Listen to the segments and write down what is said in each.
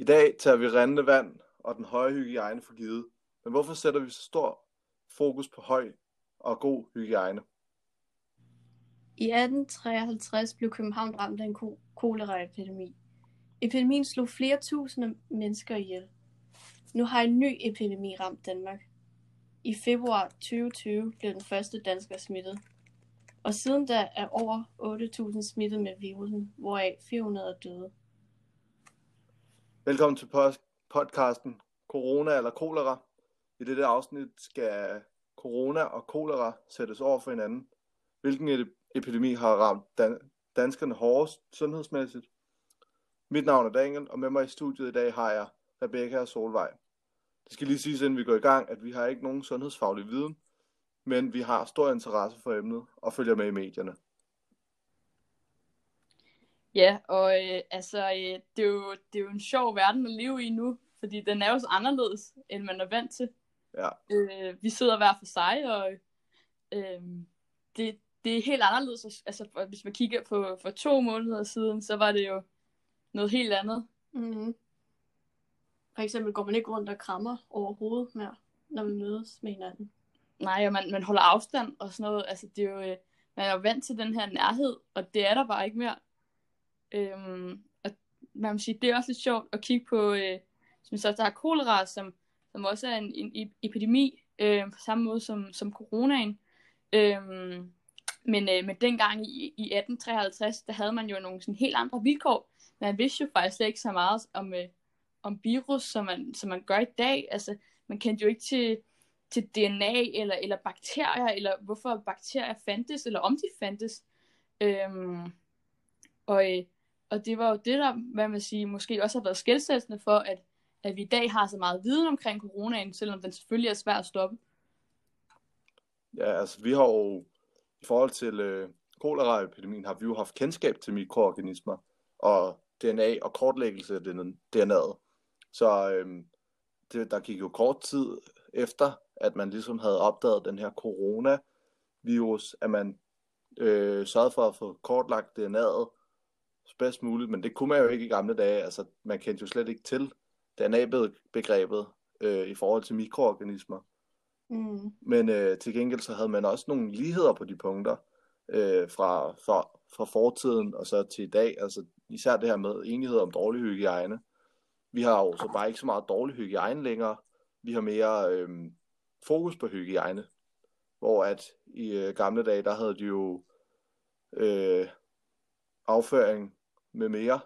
I dag tager vi rendende vand og den høje hygiejne for givet. Men hvorfor sætter vi så stor fokus på høj og god hygiejne? I 1853 blev København ramt af en koleraepidemi. Epidemien slog flere tusinde mennesker ihjel. Nu har en ny epidemi ramt Danmark. I februar 2020 blev den første dansker smittet. Og siden da er over 8.000 smittet med virusen, hvoraf 400 er døde. Velkommen til podcasten Corona eller kolera. I dette afsnit skal corona og kolera sættes over for hinanden. Hvilken epidemi har ramt dan- danskerne hårdest sundhedsmæssigt? Mit navn er Daniel, og med mig i studiet i dag har jeg Rebecca og Solvej. Det skal lige siges, inden vi går i gang, at vi har ikke nogen sundhedsfaglig viden, men vi har stor interesse for emnet og følger med i medierne. Ja, og øh, altså, øh, det, er jo, det er jo en sjov verden at leve i nu, fordi den er jo så anderledes, end man er vant til. Ja. Øh, vi sidder hver for sig, og øh, det, det er helt anderledes. Altså, hvis man kigger på for to måneder siden, så var det jo noget helt andet. Mm-hmm. For eksempel går man ikke rundt og krammer overhovedet mere, når man mødes med hinanden. Nej, og man, man holder afstand og sådan noget. Altså, det er jo, øh, man er jo vant til den her nærhed, og det er der bare ikke mere. Øhm, og man må sige, det er også lidt sjovt at kigge på, øh, som så der er kolera, som, som også er en, en epidemi, øh, på samme måde som, som coronaen. Øhm, men, øh, men dengang i, i 1853, der havde man jo nogle sådan helt andre vilkår. Man vidste jo faktisk ikke så meget om, øh, om virus, som man, som man gør i dag. Altså, man kendte jo ikke til, til DNA eller, eller bakterier, eller hvorfor bakterier fandtes, eller om de fandtes. Øhm, og, øh, og det var jo det, der, hvad man siger, måske også har været skældsættende for, at, at vi i dag har så meget viden omkring coronaen, selvom den selvfølgelig er svær at stoppe. Ja, altså vi har jo, i forhold til øh, koleraepidemien, har vi jo haft kendskab til mikroorganismer og DNA og kortlæggelse af DNA'et. Så øh, det, der gik jo kort tid efter, at man ligesom havde opdaget den her coronavirus, at man øh, sørgede for at få kortlagt DNA'et bedst muligt, men det kunne man jo ikke i gamle dage. Altså, man kendte jo slet ikke til DNA-begrebet øh, i forhold til mikroorganismer. Mm. Men øh, til gengæld så havde man også nogle ligheder på de punkter øh, fra, fra, fra fortiden og så til i dag. Altså især det her med enighed om dårlig hygiejne. Vi har jo så bare ikke så meget dårlig hygiejne længere. Vi har mere øh, fokus på hygiejne. Hvor at i øh, gamle dage, der havde de jo øh, afføring med mere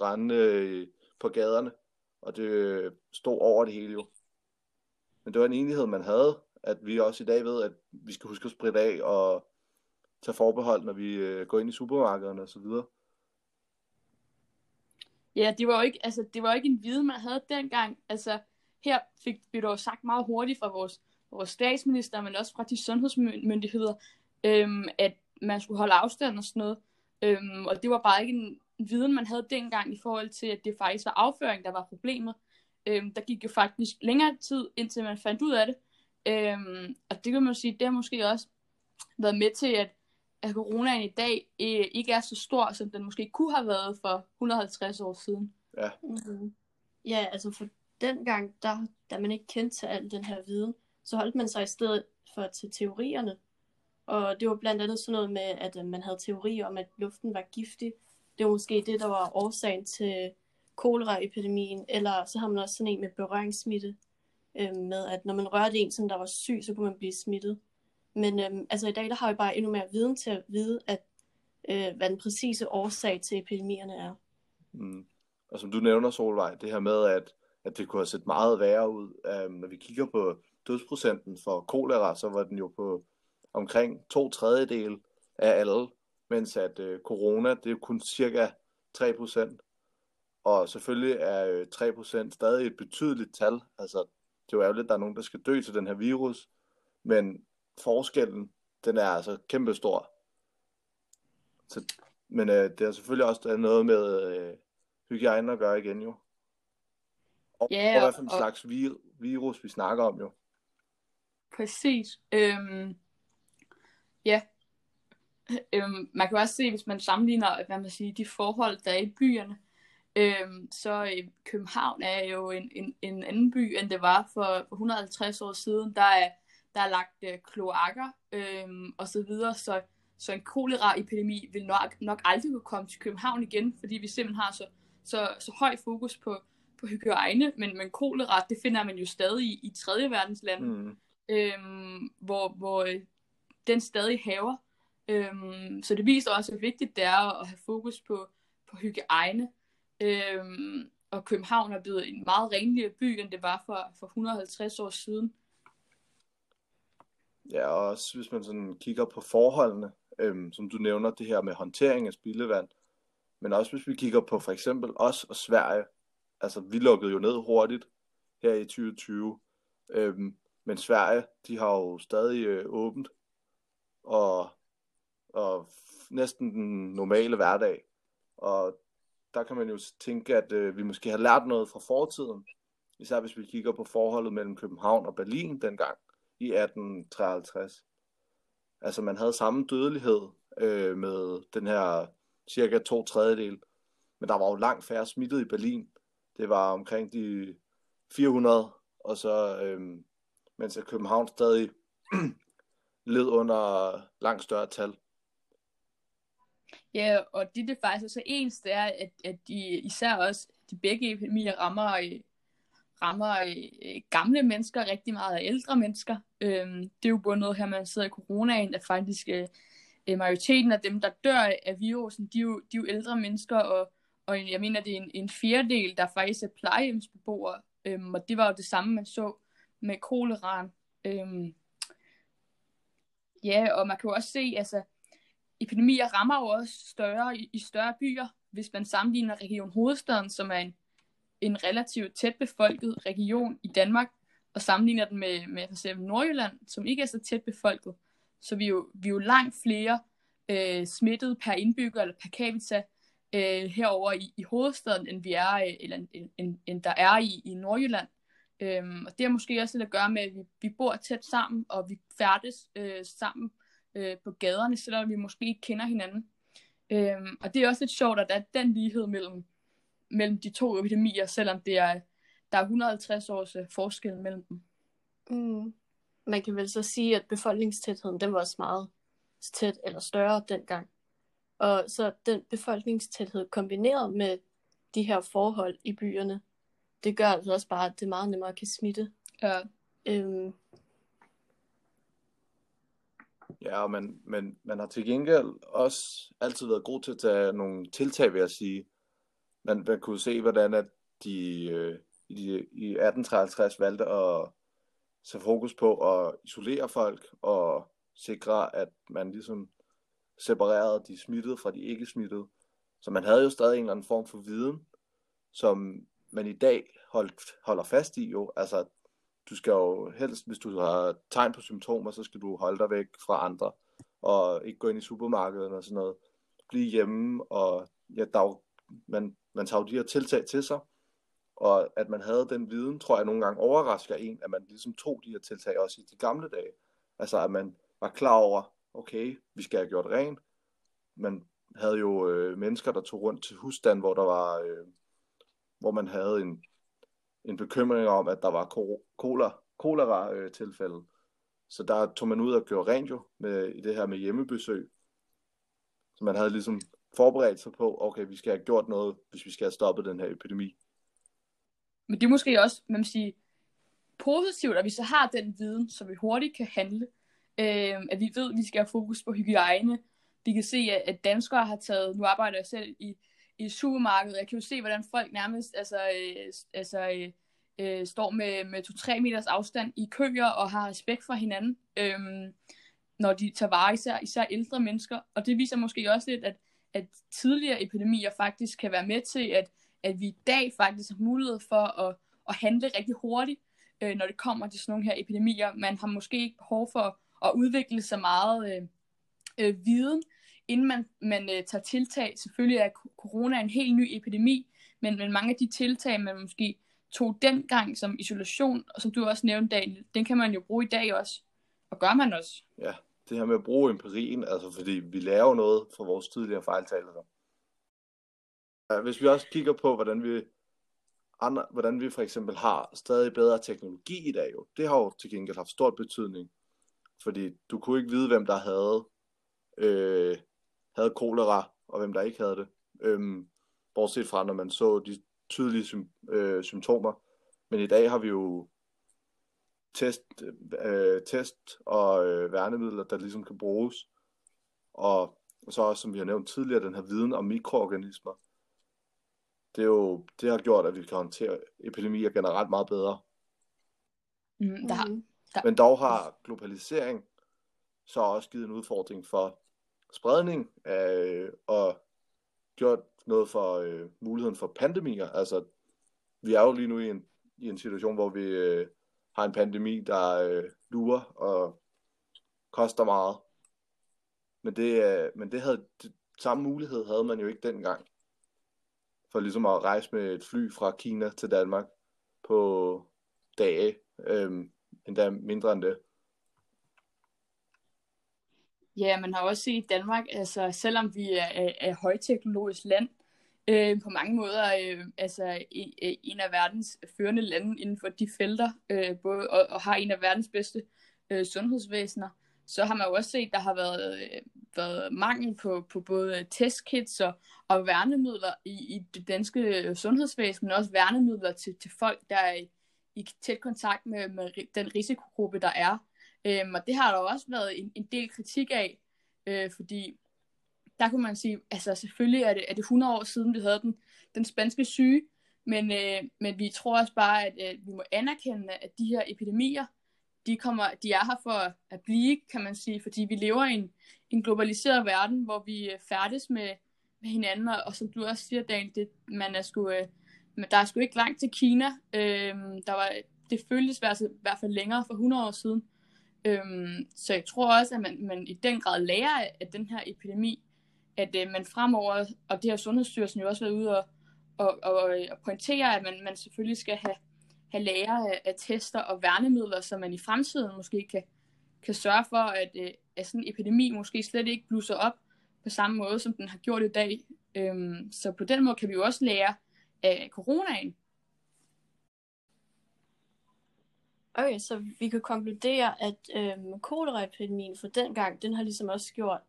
rende øh, på gaderne, og det øh, stod over det hele jo. Men det var en enighed, man havde, at vi også i dag ved, at vi skal huske at spritte af og tage forbehold, når vi øh, går ind i supermarkederne osv. Ja, det var jo ikke, altså, det var jo ikke en viden, man havde dengang. Altså, her fik vi dog sagt meget hurtigt fra vores, vores statsminister, men også fra de sundhedsmyndigheder, øhm, at man skulle holde afstand og sådan noget. Øhm, og det var bare ikke en, viden, man havde dengang i forhold til, at det faktisk var afføring, der var problemet. Øhm, der gik jo faktisk længere tid, indtil man fandt ud af det. Øhm, og det kan man sige, det har måske også været med til, at, at coronaen i dag øh, ikke er så stor, som den måske kunne have været for 150 år siden. Ja. Mm-hmm. Ja, altså for dengang, der, da man ikke kendte til al den her viden, så holdt man sig i stedet for til teorierne. Og det var blandt andet sådan noget med, at øh, man havde teorier om, at luften var giftig, det var måske det, der var årsagen til koleraepidemien, eller så har man også sådan en med berøringssmitte, øh, med at når man rørte en, som der var syg, så kunne man blive smittet. Men øh, altså i dag, der har vi bare endnu mere viden til at vide, at øh, hvad den præcise årsag til epidemierne er. Mm. Og som du nævner, Solvej, det her med, at, at det kunne have set meget værre ud. Øh, når vi kigger på dødsprocenten for kolera, så var den jo på omkring to tredjedel af alle mens at øh, corona, det er kun cirka 3%. Og selvfølgelig er øh, 3% stadig et betydeligt tal. Altså, det er jo ærgerligt, at der er nogen, der skal dø til den her virus, men forskellen, den er altså kæmpestor. Så, men øh, det er selvfølgelig også noget med øh, hygiejne at gøre igen jo. Og, ja, og hvad for en og... slags vir- virus vi snakker om jo. Præcis. Øhm, ja, øhm, man kan også se, hvis man sammenligner hvad man siger, de forhold, der er i byerne, Øhm, så øh, København er jo en, en, en anden by, end det var for, for 150 år siden. Der er, der er lagt øh, kloakker øhm, og så videre, så, så en kolera-epidemi vil nok, nok aldrig kunne komme til København igen, fordi vi simpelthen har så, så, så høj fokus på, på hygiejne, men, men kolera, det finder man jo stadig i, i tredje verdens lande, Mm. øhm, hvor, hvor øh, den stadig haver. Øhm, så det viser også, hvor vigtigt det er at have fokus på, på hygiejne. Øhm, og København er blevet en meget renligere by, end det var for, for 150 år siden. Ja, og også hvis man sådan kigger på forholdene, øhm, som du nævner, det her med håndtering af spildevand, men også hvis vi kigger på for eksempel os og Sverige, altså vi lukkede jo ned hurtigt her i 2020, øhm, men Sverige, de har jo stadig øh, åbent, og, og næsten den normale hverdag, og der kan man jo tænke, at øh, vi måske har lært noget fra fortiden, især hvis vi kigger på forholdet mellem København og Berlin dengang i 1853. Altså man havde samme dødelighed øh, med den her cirka to tredjedel, men der var jo langt færre smittet i Berlin. Det var omkring de 400, og så øh, mens at København stadig led under langt større tal. Ja, og det, det faktisk også er ens, det er, at, at de især også, de begge epidemier rammer, øh, rammer øh, gamle mennesker rigtig meget og ældre mennesker. Øhm, det er jo både noget her, man sidder i coronaen, at faktisk øh, øh, majoriteten af dem, der dør af virusen, de er jo, de er jo ældre mennesker, og, og jeg mener, det er en, en fjerdedel, der faktisk er plejehjemsbeboere, øhm, og det var jo det samme, man så med koleraen. Øhm, ja, og man kan jo også se, altså, epidemier rammer jo også større i, i større byer, hvis man sammenligner Region Hovedstaden, som er en, en relativt tæt befolket region i Danmark, og sammenligner den med, med for eksempel Nordjylland, som ikke er så tæt befolket. Så vi er jo, vi er jo langt flere øh, smittet per indbygger eller per capita øh, herover i, i hovedstaden, end vi er, øh, eller end, end, end der er i, i Nordjylland. Øhm, og det har måske også lidt at gøre med, at vi, vi bor tæt sammen, og vi færdes øh, sammen øh, på gaderne, selvom vi måske ikke kender hinanden. Øhm, og det er også lidt sjovt, at der er den lighed mellem, mellem de to epidemier, selvom det er, der er 150 års øh, forskel mellem dem. Mm. Man kan vel så sige, at befolkningstætheden, den var også meget tæt eller større dengang. Og så den befolkningstæthed kombineret med de her forhold i byerne, det gør altså også bare, at det meget nemmere kan smitte. Ja, Øhm, Ja, men, men man har til gengæld også altid været god til at tage nogle tiltag, vil jeg sige. Man, man kunne se, hvordan at de, øh, i, i 1853 valgte at sætte fokus på at isolere folk og sikre, at man ligesom separerede de smittede fra de ikke smittede. Så man havde jo stadig en eller anden form for viden, som man i dag hold, holder fast i jo. Altså, du skal jo helst, hvis du har tegn på symptomer, så skal du holde dig væk fra andre, og ikke gå ind i supermarkedet og sådan noget. Blive hjemme, og ja, der jo, man, man tager jo de her tiltag til sig, og at man havde den viden, tror jeg nogle gange overrasker en, at man ligesom tog de her tiltag også i de gamle dage. Altså at man var klar over, okay, vi skal have gjort rent. Man havde jo øh, mennesker, der tog rundt til husstand, hvor der var, øh, hvor man havde en, en bekymring om, at der var kolera, kolera-tilfælde. Øh, så der tog man ud og gjorde rent jo med, i det her med hjemmebesøg. Så man havde ligesom forberedt sig på, okay, vi skal have gjort noget, hvis vi skal have stoppet den her epidemi. Men det er måske også, man sige, positivt, at vi så har den viden, så vi hurtigt kan handle. Øh, at vi ved, at vi skal have fokus på hygiejne. Vi kan se, at danskere har taget, nu arbejder jeg selv i, i supermarkedet, jeg kan jo se, hvordan folk nærmest altså, øh, altså, øh, øh, står med, med 2-3 meters afstand i køer og har respekt for hinanden, øh, når de tager vare, især, især ældre mennesker. Og det viser måske også lidt, at, at tidligere epidemier faktisk kan være med til, at, at vi i dag faktisk har mulighed for at, at handle rigtig hurtigt, øh, når det kommer til sådan nogle her epidemier. Man har måske ikke behov for at udvikle så meget øh, øh, viden, inden man, man øh, tager tiltag. Selvfølgelig er corona en helt ny epidemi, men, men mange af de tiltag, man måske tog dengang som isolation, og som du også nævnte, Daniel, den kan man jo bruge i dag også. Og gør man også. Ja, det her med at bruge empirien, altså fordi vi lærer noget fra vores tidligere fejltagelser. Ja, hvis vi også kigger på, hvordan vi, andre, hvordan vi for eksempel har stadig bedre teknologi i dag, jo, det har jo til gengæld haft stor betydning. Fordi du kunne ikke vide, hvem der havde, øh, havde kolera, og hvem der ikke havde det. Øhm, bortset fra, når man så de tydelige sym- øh, symptomer. Men i dag har vi jo test, øh, test og øh, værnemidler, der ligesom kan bruges. Og, og så også, som vi har nævnt tidligere, den her viden om mikroorganismer. Det, er jo, det har gjort, at vi kan håndtere epidemier generelt meget bedre. Mm, der, Mhm. der, Men dog har globalisering så også givet en udfordring for spredning af, og gjort noget for øh, muligheden for pandemier. Altså, vi er jo lige nu i en, i en situation, hvor vi øh, har en pandemi, der øh, lurer og koster meget. Men det, øh, men det havde, det, samme mulighed havde man jo ikke dengang. For ligesom at rejse med et fly fra Kina til Danmark på dage, øh, endda mindre end det. Ja, man har også set i Danmark, altså selvom vi er, er, er højteknologisk land, øh, på mange måder øh, altså en af verdens førende lande inden for de felter, øh, både, og, og har en af verdens bedste øh, sundhedsvæsener, så har man jo også set, der har været, øh, været mangel på, på både testkits og, og værnemidler i, i det danske sundhedsvæsen, men også værnemidler til, til folk, der er i, i tæt kontakt med, med den risikogruppe, der er. Øhm, og det har der også været en, en del kritik af, øh, fordi der kunne man sige, altså selvfølgelig er det, er det 100 år siden, vi havde den, den spanske syge, men, øh, men vi tror også bare, at øh, vi må anerkende, at de her epidemier, de, kommer, de er her for at blive, kan man sige, fordi vi lever i en, en globaliseret verden, hvor vi øh, færdes med, med hinanden, og, og som du også siger, Daniel, det, man er sgu, øh, der er sgu ikke langt til Kina. Øh, der var, det føltes i hvert fald længere for 100 år siden. Øhm, så jeg tror også, at man, man i den grad lærer af, den her epidemi, at øh, man fremover, og det har Sundhedsstyrelsen jo også været ude og, og, og, øh, og pointere, at man, man selvfølgelig skal have, have lære af, af tester og værnemidler, så man i fremtiden måske kan, kan sørge for, at, øh, at sådan en epidemi måske slet ikke blusser op på samme måde, som den har gjort i dag. Øhm, så på den måde kan vi jo også lære af coronaen. Okay, så vi kan konkludere, at øhm, koleraepidemien for den gang, den har ligesom også gjort,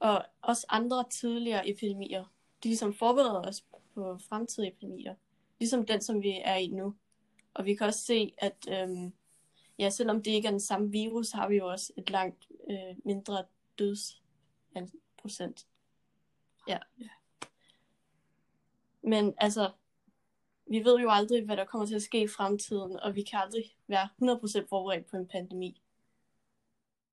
og også andre tidligere epidemier, de ligesom forbereder os på fremtidige epidemier, ligesom den, som vi er i nu. Og vi kan også se, at øhm, ja, selvom det ikke er den samme virus, har vi jo også et langt øh, mindre dødsprocent. Ja. Men altså, vi ved jo aldrig, hvad der kommer til at ske i fremtiden, og vi kan aldrig være 100% forberedt på en pandemi.